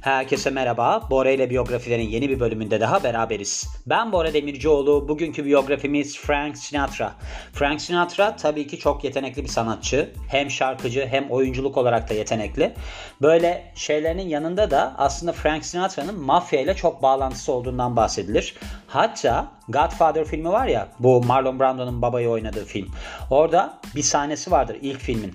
Herkese merhaba. Bora ile biyografilerin yeni bir bölümünde daha beraberiz. Ben Bora Demircioğlu. Bugünkü biyografimiz Frank Sinatra. Frank Sinatra tabii ki çok yetenekli bir sanatçı. Hem şarkıcı hem oyunculuk olarak da yetenekli. Böyle şeylerinin yanında da aslında Frank Sinatra'nın mafya ile çok bağlantısı olduğundan bahsedilir. Hatta Godfather filmi var ya bu Marlon Brando'nun babayı oynadığı film. Orada bir sahnesi vardır ilk filmin.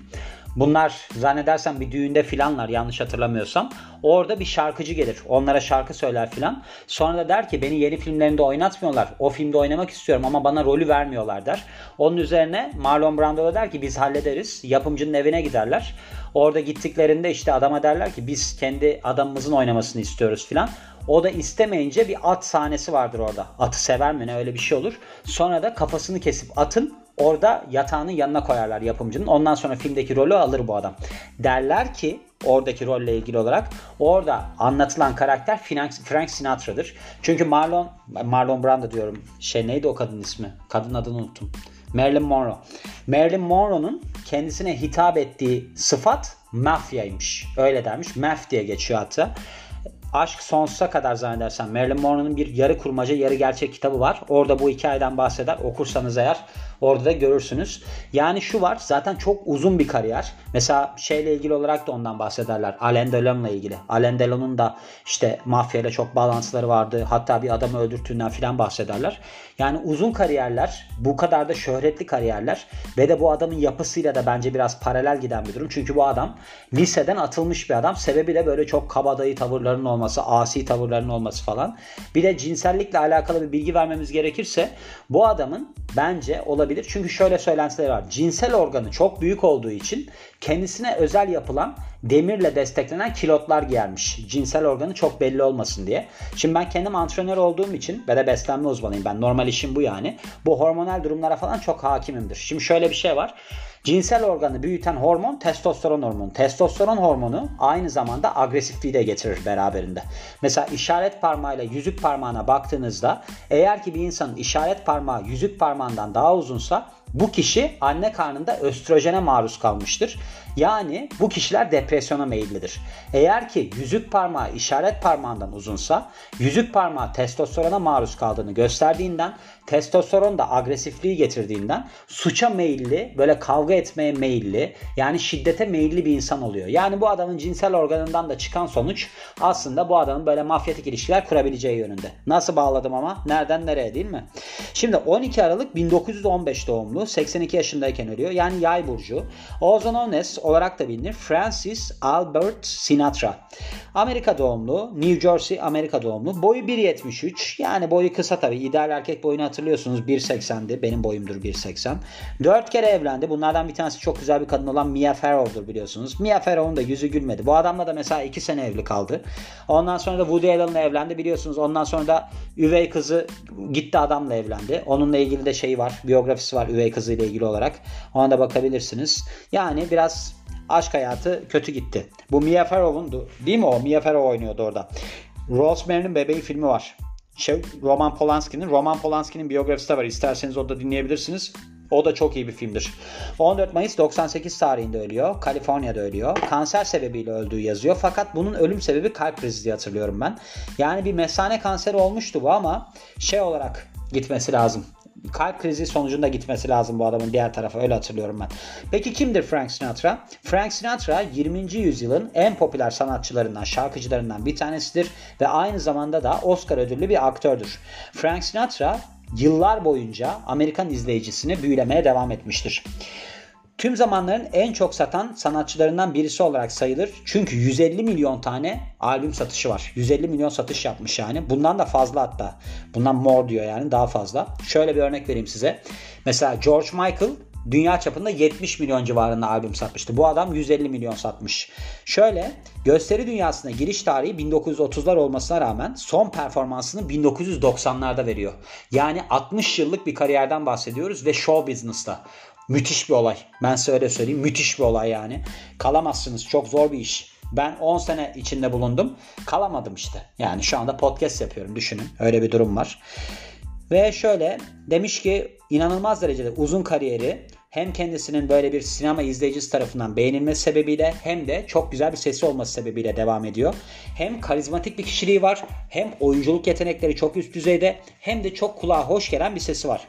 Bunlar zannedersem bir düğünde filanlar yanlış hatırlamıyorsam. Orada bir şarkıcı gelir. Onlara şarkı söyler filan. Sonra da der ki beni yeni filmlerinde oynatmıyorlar. O filmde oynamak istiyorum ama bana rolü vermiyorlar der. Onun üzerine Marlon Brando da der ki biz hallederiz. Yapımcının evine giderler. Orada gittiklerinde işte adama derler ki biz kendi adamımızın oynamasını istiyoruz filan. O da istemeyince bir at sahnesi vardır orada. Atı sever mi ne öyle bir şey olur. Sonra da kafasını kesip atın orada yatağının yanına koyarlar yapımcının. Ondan sonra filmdeki rolü alır bu adam. Derler ki oradaki rolle ilgili olarak orada anlatılan karakter Frank Sinatra'dır. Çünkü Marlon Marlon Brando diyorum. Şey neydi o kadın ismi? Kadın adını unuttum. Marilyn Monroe. Marilyn Monroe'nun kendisine hitap ettiği sıfat mafyaymış. Öyle dermiş. Maf diye geçiyor hatta. Aşk Sonsuza Kadar zannedersem Marilyn Monroe'nun bir yarı kurmaca yarı gerçek kitabı var. Orada bu hikayeden bahseder. Okursanız eğer orada da görürsünüz. Yani şu var zaten çok uzun bir kariyer. Mesela şeyle ilgili olarak da ondan bahsederler. Alain Delon'la ilgili. Alain Delon'un da işte mafya ile çok bağlantıları vardı. Hatta bir adamı öldürttüğünden filan bahsederler. Yani uzun kariyerler, bu kadar da şöhretli kariyerler ve de bu adamın yapısıyla da bence biraz paralel giden bir durum. Çünkü bu adam liseden atılmış bir adam. Sebebi de böyle çok kabadayı tavırlarının olması, asi tavırlarının olması falan. Bir de cinsellikle alakalı bir bilgi vermemiz gerekirse bu adamın bence olabilir. Çünkü şöyle söylentiler var. Cinsel organı çok büyük olduğu için kendisine özel yapılan demirle desteklenen kilotlar giyermiş. Cinsel organı çok belli olmasın diye. Şimdi ben kendim antrenör olduğum için ve de beslenme uzmanıyım. Ben normal işim bu yani. Bu hormonal durumlara falan çok hakimimdir. Şimdi şöyle bir şey var. Cinsel organı büyüten hormon testosteron hormonu. Testosteron hormonu aynı zamanda agresifliği de getirir beraberinde. Mesela işaret parmağıyla yüzük parmağına baktığınızda eğer ki bir insanın işaret parmağı yüzük parmağından daha uzunsa bu kişi anne karnında östrojene maruz kalmıştır. Yani bu kişiler depresyona meyillidir. Eğer ki yüzük parmağı işaret parmağından uzunsa yüzük parmağı testosterona maruz kaldığını gösterdiğinden testosteron da agresifliği getirdiğinden suça meyilli böyle kavga etmeye meyilli yani şiddete meyilli bir insan oluyor. Yani bu adamın cinsel organından da çıkan sonuç aslında bu adamın böyle mafyatik ilişkiler kurabileceği yönünde. Nasıl bağladım ama? Nereden nereye değil mi? Şimdi 12 Aralık 1915 doğumlu 82 yaşındayken ölüyor. Yani yay burcu. Known as olarak da bilinir Francis Albert Sinatra. Amerika doğumlu, New Jersey Amerika doğumlu. Boyu 1.73 yani boyu kısa tabii. İdeal erkek boyunu hatırlıyorsunuz 1.80'di. Benim boyumdur 1.80. 4 kere evlendi. Bunlardan bir tanesi çok güzel bir kadın olan Mia Farrow'dur biliyorsunuz. Mia Farrow'un da yüzü gülmedi. Bu adamla da mesela 2 sene evli kaldı. Ondan sonra da Woody Allen'la evlendi biliyorsunuz. Ondan sonra da üvey kızı gitti adamla evlendi. Onunla ilgili de şey var. Biyografisi var üvey kızıyla ilgili olarak. Ona da bakabilirsiniz. Yani biraz aşk hayatı kötü gitti. Bu Mia Farrow'undu. Değil mi o? Mia Farrow oynuyordu orada. Rosemary'nin Bebeği filmi var. Şey, Roman Polanski'nin. Roman Polanski'nin biyografisi de var. İsterseniz orada dinleyebilirsiniz. O da çok iyi bir filmdir. 14 Mayıs 98 tarihinde ölüyor. Kaliforniya'da ölüyor. Kanser sebebiyle öldüğü yazıyor. Fakat bunun ölüm sebebi kalp krizi diye hatırlıyorum ben. Yani bir mesane kanseri olmuştu bu ama şey olarak gitmesi lazım kalp krizi sonucunda gitmesi lazım bu adamın diğer tarafa öyle hatırlıyorum ben. Peki kimdir Frank Sinatra? Frank Sinatra 20. yüzyılın en popüler sanatçılarından, şarkıcılarından bir tanesidir ve aynı zamanda da Oscar ödüllü bir aktördür. Frank Sinatra yıllar boyunca Amerikan izleyicisini büyülemeye devam etmiştir. Tüm zamanların en çok satan sanatçılarından birisi olarak sayılır. Çünkü 150 milyon tane albüm satışı var. 150 milyon satış yapmış yani. Bundan da fazla hatta. Bundan more diyor yani daha fazla. Şöyle bir örnek vereyim size. Mesela George Michael dünya çapında 70 milyon civarında albüm satmıştı. Bu adam 150 milyon satmış. Şöyle gösteri dünyasına giriş tarihi 1930'lar olmasına rağmen son performansını 1990'larda veriyor. Yani 60 yıllık bir kariyerden bahsediyoruz ve show business'ta. Müthiş bir olay. Ben size öyle söyleyeyim. Müthiş bir olay yani. Kalamazsınız. Çok zor bir iş. Ben 10 sene içinde bulundum. Kalamadım işte. Yani şu anda podcast yapıyorum. Düşünün. Öyle bir durum var. Ve şöyle demiş ki inanılmaz derecede uzun kariyeri hem kendisinin böyle bir sinema izleyicisi tarafından beğenilmesi sebebiyle hem de çok güzel bir sesi olması sebebiyle devam ediyor. Hem karizmatik bir kişiliği var, hem oyunculuk yetenekleri çok üst düzeyde, hem de çok kulağa hoş gelen bir sesi var.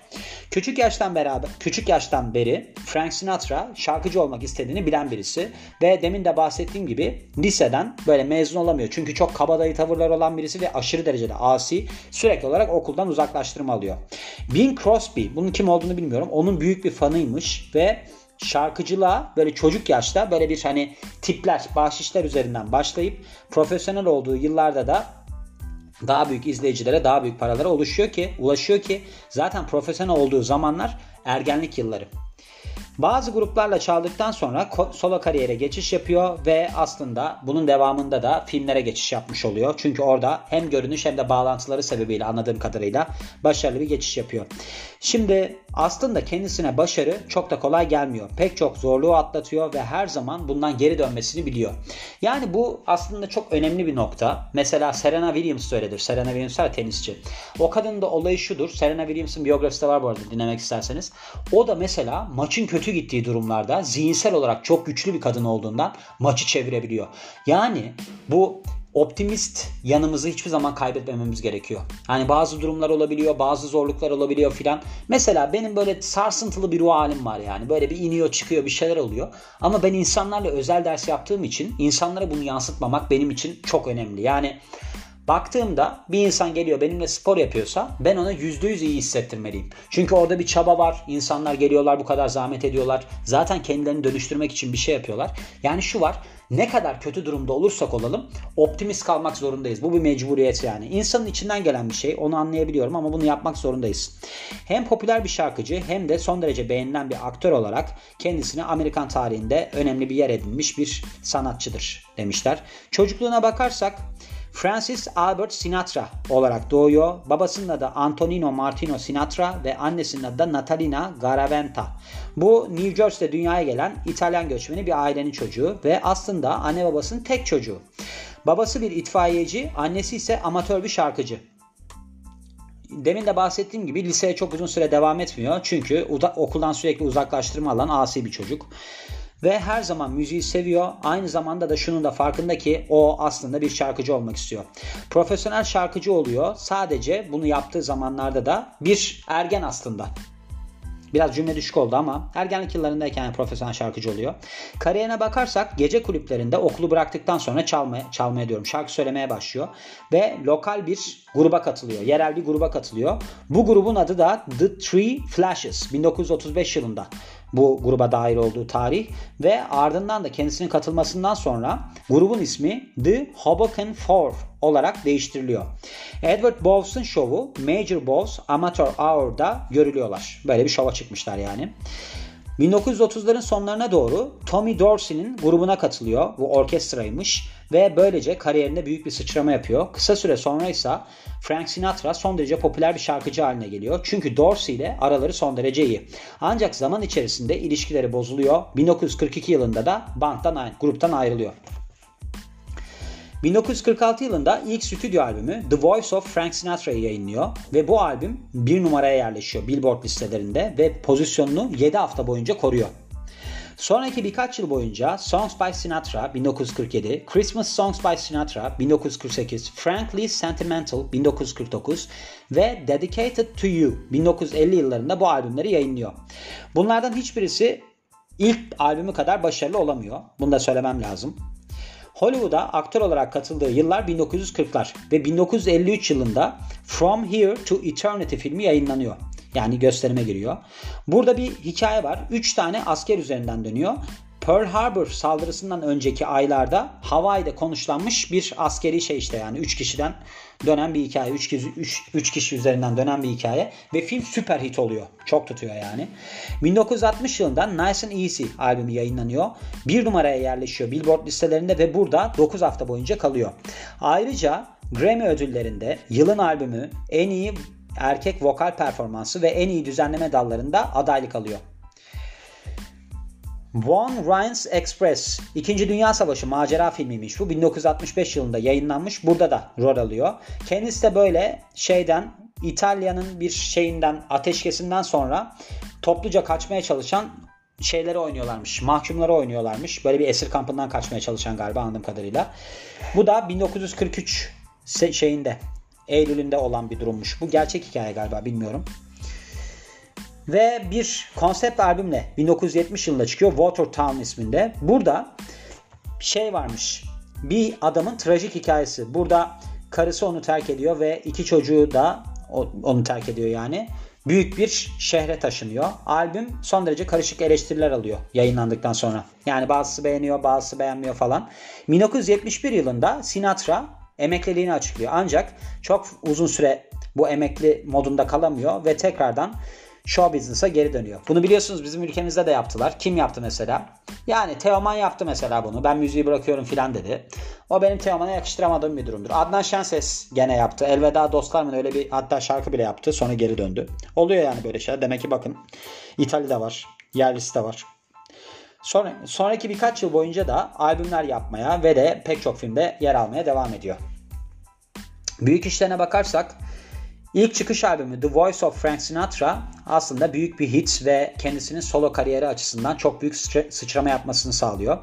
Küçük yaştan beraber, küçük yaştan beri Frank Sinatra şarkıcı olmak istediğini bilen birisi ve demin de bahsettiğim gibi liseden böyle mezun olamıyor. Çünkü çok kabadayı tavırlar olan birisi ve aşırı derecede asi sürekli olarak okuldan uzaklaştırma alıyor. Bing Crosby, bunun kim olduğunu bilmiyorum. Onun büyük bir fanıymış ve şarkıcılığa böyle çocuk yaşta böyle bir hani tipler, bahşişler üzerinden başlayıp profesyonel olduğu yıllarda da daha büyük izleyicilere, daha büyük paralara oluşuyor ki, ulaşıyor ki zaten profesyonel olduğu zamanlar ergenlik yılları. Bazı gruplarla çaldıktan sonra solo kariyere geçiş yapıyor ve aslında bunun devamında da filmlere geçiş yapmış oluyor. Çünkü orada hem görünüş hem de bağlantıları sebebiyle anladığım kadarıyla başarılı bir geçiş yapıyor. Şimdi aslında kendisine başarı çok da kolay gelmiyor. Pek çok zorluğu atlatıyor ve her zaman bundan geri dönmesini biliyor. Yani bu aslında çok önemli bir nokta. Mesela Serena Williams öyledir. Serena Williams var tenisçi. O kadının da olayı şudur. Serena Williams'ın biyografisi de var bu arada dinlemek isterseniz. O da mesela maçın kötü gittiği durumlarda zihinsel olarak çok güçlü bir kadın olduğundan maçı çevirebiliyor. Yani bu optimist yanımızı hiçbir zaman kaybetmememiz gerekiyor. Hani bazı durumlar olabiliyor, bazı zorluklar olabiliyor filan. Mesela benim böyle sarsıntılı bir ruh halim var yani. Böyle bir iniyor çıkıyor bir şeyler oluyor. Ama ben insanlarla özel ders yaptığım için insanlara bunu yansıtmamak benim için çok önemli. Yani Baktığımda bir insan geliyor benimle spor yapıyorsa ben ona %100 iyi hissettirmeliyim. Çünkü orada bir çaba var. İnsanlar geliyorlar bu kadar zahmet ediyorlar. Zaten kendilerini dönüştürmek için bir şey yapıyorlar. Yani şu var ne kadar kötü durumda olursak olalım optimist kalmak zorundayız. Bu bir mecburiyet yani. İnsanın içinden gelen bir şey onu anlayabiliyorum ama bunu yapmak zorundayız. Hem popüler bir şarkıcı hem de son derece beğenilen bir aktör olarak kendisini Amerikan tarihinde önemli bir yer edinmiş bir sanatçıdır demişler. Çocukluğuna bakarsak Francis Albert Sinatra olarak doğuyor. Babasının adı Antonino Martino Sinatra ve annesinin adı da Natalina Garaventa. Bu New Jersey'de dünyaya gelen İtalyan göçmeni bir ailenin çocuğu ve aslında anne babasının tek çocuğu. Babası bir itfaiyeci, annesi ise amatör bir şarkıcı. Demin de bahsettiğim gibi liseye çok uzun süre devam etmiyor. Çünkü okuldan sürekli uzaklaştırma alan asi bir çocuk ve her zaman müziği seviyor. Aynı zamanda da şunun da farkında ki o aslında bir şarkıcı olmak istiyor. Profesyonel şarkıcı oluyor. Sadece bunu yaptığı zamanlarda da bir ergen aslında. Biraz cümle düşük oldu ama ergenlik yıllarındayken profesyonel şarkıcı oluyor. Kariyerine bakarsak gece kulüplerinde okulu bıraktıktan sonra çalmaya, çalmaya diyorum şarkı söylemeye başlıyor. Ve lokal bir gruba katılıyor. Yerel bir gruba katılıyor. Bu grubun adı da The Three Flashes 1935 yılında bu gruba dair olduğu tarih ve ardından da kendisinin katılmasından sonra grubun ismi The Hoboken Four olarak değiştiriliyor. Edward Bowes'un şovu Major Bowes Amateur Hour'da görülüyorlar. Böyle bir şova çıkmışlar yani. 1930'ların sonlarına doğru Tommy Dorsey'nin grubuna katılıyor. Bu orkestraymış ve böylece kariyerinde büyük bir sıçrama yapıyor. Kısa süre sonra ise Frank Sinatra son derece popüler bir şarkıcı haline geliyor. Çünkü Dorsey ile araları son derece iyi. Ancak zaman içerisinde ilişkileri bozuluyor. 1942 yılında da bandtan, gruptan ayrılıyor. 1946 yılında ilk stüdyo albümü The Voice of Frank Sinatra'yı yayınlıyor ve bu albüm bir numaraya yerleşiyor Billboard listelerinde ve pozisyonunu 7 hafta boyunca koruyor. Sonraki birkaç yıl boyunca Songs by Sinatra 1947, Christmas Songs by Sinatra 1948, Frankly Sentimental 1949 ve Dedicated to You 1950 yıllarında bu albümleri yayınlıyor. Bunlardan hiçbirisi ilk albümü kadar başarılı olamıyor. Bunu da söylemem lazım. Hollywood'a aktör olarak katıldığı yıllar 1940'lar ve 1953 yılında From Here to Eternity filmi yayınlanıyor. Yani gösterime giriyor. Burada bir hikaye var. 3 tane asker üzerinden dönüyor. Pearl Harbor saldırısından önceki aylarda Hawaii'de konuşlanmış bir askeri şey işte yani 3 kişiden dönen bir hikaye. 3 kişi, üç, üç kişi üzerinden dönen bir hikaye. Ve film süper hit oluyor. Çok tutuyor yani. 1960 yılında Nice and Easy albümü yayınlanıyor. Bir numaraya yerleşiyor Billboard listelerinde ve burada 9 hafta boyunca kalıyor. Ayrıca Grammy ödüllerinde yılın albümü, en iyi erkek vokal performansı ve en iyi düzenleme dallarında adaylık alıyor. One Rhines Express. İkinci Dünya Savaşı macera filmiymiş bu. 1965 yılında yayınlanmış. Burada da rol alıyor. Kendisi de böyle şeyden İtalya'nın bir şeyinden ateşkesinden sonra topluca kaçmaya çalışan şeyleri oynuyorlarmış. Mahkumları oynuyorlarmış. Böyle bir esir kampından kaçmaya çalışan galiba anladığım kadarıyla. Bu da 1943 şeyinde Eylül'ünde olan bir durummuş. Bu gerçek hikaye galiba bilmiyorum. Ve bir konsept albümle 1970 yılında çıkıyor. Water Town isminde. Burada şey varmış. Bir adamın trajik hikayesi. Burada karısı onu terk ediyor ve iki çocuğu da onu terk ediyor yani. Büyük bir şehre taşınıyor. Albüm son derece karışık eleştiriler alıyor yayınlandıktan sonra. Yani bazısı beğeniyor, bazısı beğenmiyor falan. 1971 yılında Sinatra emekliliğini açıklıyor. Ancak çok uzun süre bu emekli modunda kalamıyor ve tekrardan show business'a geri dönüyor. Bunu biliyorsunuz bizim ülkemizde de yaptılar. Kim yaptı mesela? Yani Teoman yaptı mesela bunu. Ben müziği bırakıyorum filan dedi. O benim Teoman'a yakıştıramadığım bir durumdur. Adnan Şenses gene yaptı. Elveda dostlar mı öyle bir hatta şarkı bile yaptı. Sonra geri döndü. Oluyor yani böyle şeyler. Demek ki bakın İtalya'da var. Yerlisi de var. Sonra, sonraki birkaç yıl boyunca da albümler yapmaya ve de pek çok filmde yer almaya devam ediyor. Büyük işlerine bakarsak ilk çıkış albümü The Voice of Frank Sinatra aslında büyük bir hit ve kendisinin solo kariyeri açısından çok büyük sıçrama yapmasını sağlıyor.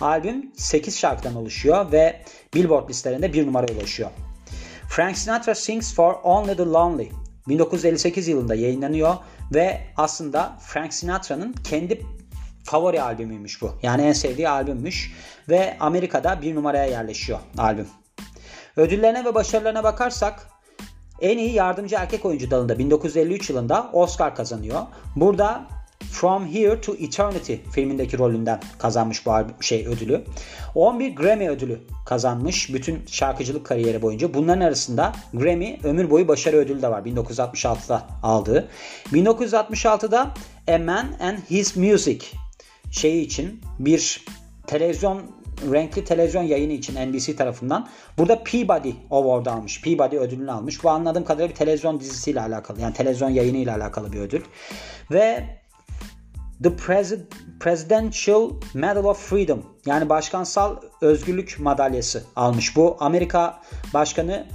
Albüm 8 şarkıdan oluşuyor ve Billboard listelerinde bir numara ulaşıyor. Frank Sinatra Sings for Only the Lonely 1958 yılında yayınlanıyor ve aslında Frank Sinatra'nın kendi favori albümüymüş bu. Yani en sevdiği albümmüş ve Amerika'da bir numaraya yerleşiyor albüm. Ödüllerine ve başarılarına bakarsak en iyi yardımcı erkek oyuncu dalında 1953 yılında Oscar kazanıyor. Burada From Here to Eternity filmindeki rolünden kazanmış bu şey ödülü. 11 Grammy ödülü kazanmış bütün şarkıcılık kariyeri boyunca. Bunların arasında Grammy ömür boyu başarı ödülü de var 1966'da aldığı. 1966'da A Man and His Music şeyi için bir televizyon renkli televizyon yayını için NBC tarafından burada Peabody Award almış. Peabody ödülünü almış. Bu anladığım kadarıyla bir televizyon dizisiyle alakalı. Yani televizyon yayını ile alakalı bir ödül. Ve The Presidential Medal of Freedom yani başkansal özgürlük madalyası almış. Bu Amerika Başkanı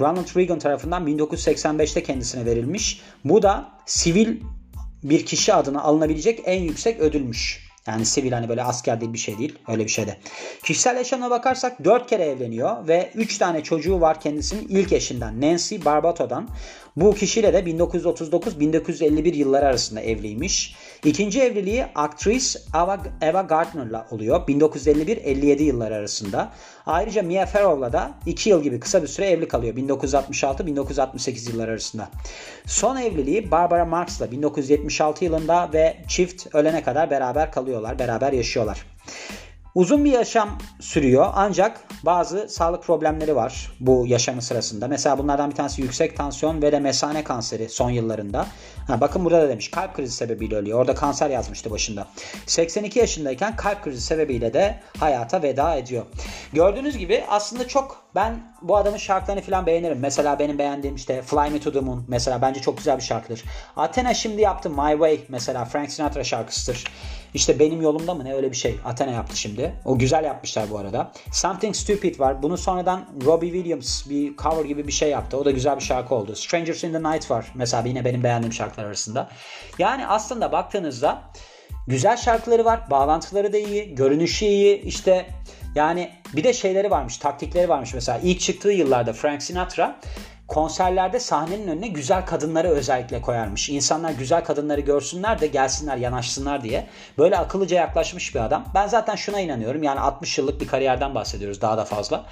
Ronald Reagan tarafından 1985'te kendisine verilmiş. Bu da sivil bir kişi adına alınabilecek en yüksek ödülmüş. Yani sivil hani böyle asker değil bir şey değil. Öyle bir şey de. Kişisel yaşamına bakarsak 4 kere evleniyor ve 3 tane çocuğu var kendisinin ilk eşinden Nancy Barbato'dan. Bu kişiyle de 1939-1951 yılları arasında evliymiş. İkinci evliliği aktris Eva, Eva Gardner'la oluyor. 1951-57 yılları arasında. Ayrıca Mia Farrow'la da 2 yıl gibi kısa bir süre evli kalıyor. 1966-1968 yılları arasında. Son evliliği Barbara Marx'la 1976 yılında ve çift ölene kadar beraber kalıyorlar, beraber yaşıyorlar. Uzun bir yaşam sürüyor ancak bazı sağlık problemleri var bu yaşamı sırasında. Mesela bunlardan bir tanesi yüksek tansiyon ve de mesane kanseri son yıllarında. Ha, bakın burada da demiş kalp krizi sebebiyle ölüyor. Orada kanser yazmıştı başında. 82 yaşındayken kalp krizi sebebiyle de hayata veda ediyor. Gördüğünüz gibi aslında çok ben bu adamın şarkılarını falan beğenirim. Mesela benim beğendiğim işte Fly Me To The Moon mesela bence çok güzel bir şarkıdır. Athena şimdi yaptı My Way mesela Frank Sinatra şarkısıdır. İşte Benim Yolumda mı ne öyle bir şey Athena yaptı şimdi. O güzel yapmışlar bu arada. Something Stupid var. Bunu sonradan Robbie Williams bir cover gibi bir şey yaptı. O da güzel bir şarkı oldu. Strangers in the Night var. Mesela yine benim beğendiğim şarkılar arasında. Yani aslında baktığınızda güzel şarkıları var. Bağlantıları da iyi. Görünüşü iyi. İşte yani bir de şeyleri varmış, taktikleri varmış. Mesela ilk çıktığı yıllarda Frank Sinatra konserlerde sahnenin önüne güzel kadınları özellikle koyarmış. İnsanlar güzel kadınları görsünler de gelsinler yanaşsınlar diye. Böyle akıllıca yaklaşmış bir adam. Ben zaten şuna inanıyorum. Yani 60 yıllık bir kariyerden bahsediyoruz daha da fazla.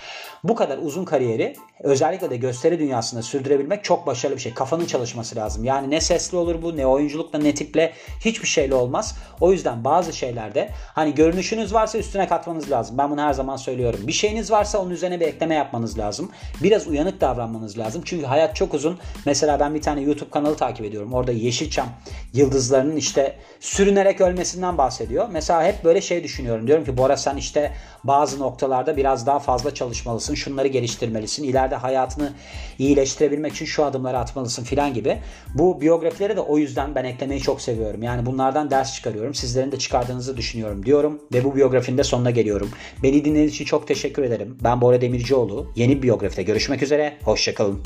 Bu kadar uzun kariyeri özellikle de gösteri dünyasında sürdürebilmek çok başarılı bir şey. Kafanın çalışması lazım. Yani ne sesli olur bu ne oyunculukla ne tiple hiçbir şeyle olmaz. O yüzden bazı şeylerde hani görünüşünüz varsa üstüne katmanız lazım. Ben bunu her zaman söylüyorum. Bir şeyiniz varsa onun üzerine bir ekleme yapmanız lazım. Biraz uyanık davranmanız lazım. Çünkü hayat çok uzun. Mesela ben bir tane YouTube kanalı takip ediyorum. Orada Yeşilçam yıldızlarının işte sürünerek ölmesinden bahsediyor. Mesela hep böyle şey düşünüyorum. Diyorum ki Bora sen işte bazı noktalarda biraz daha fazla çalışmalısın. Şunları geliştirmelisin. İleride hayatını iyileştirebilmek için şu adımları atmalısın filan gibi. Bu biyografileri de o yüzden ben eklemeyi çok seviyorum. Yani bunlardan ders çıkarıyorum. Sizlerin de çıkardığınızı düşünüyorum diyorum ve bu biyografinin de sonuna geliyorum. Beni dinlediğiniz için çok teşekkür ederim. Ben Bora Demircioğlu. Yeni biyografide görüşmek üzere. Hoşçakalın.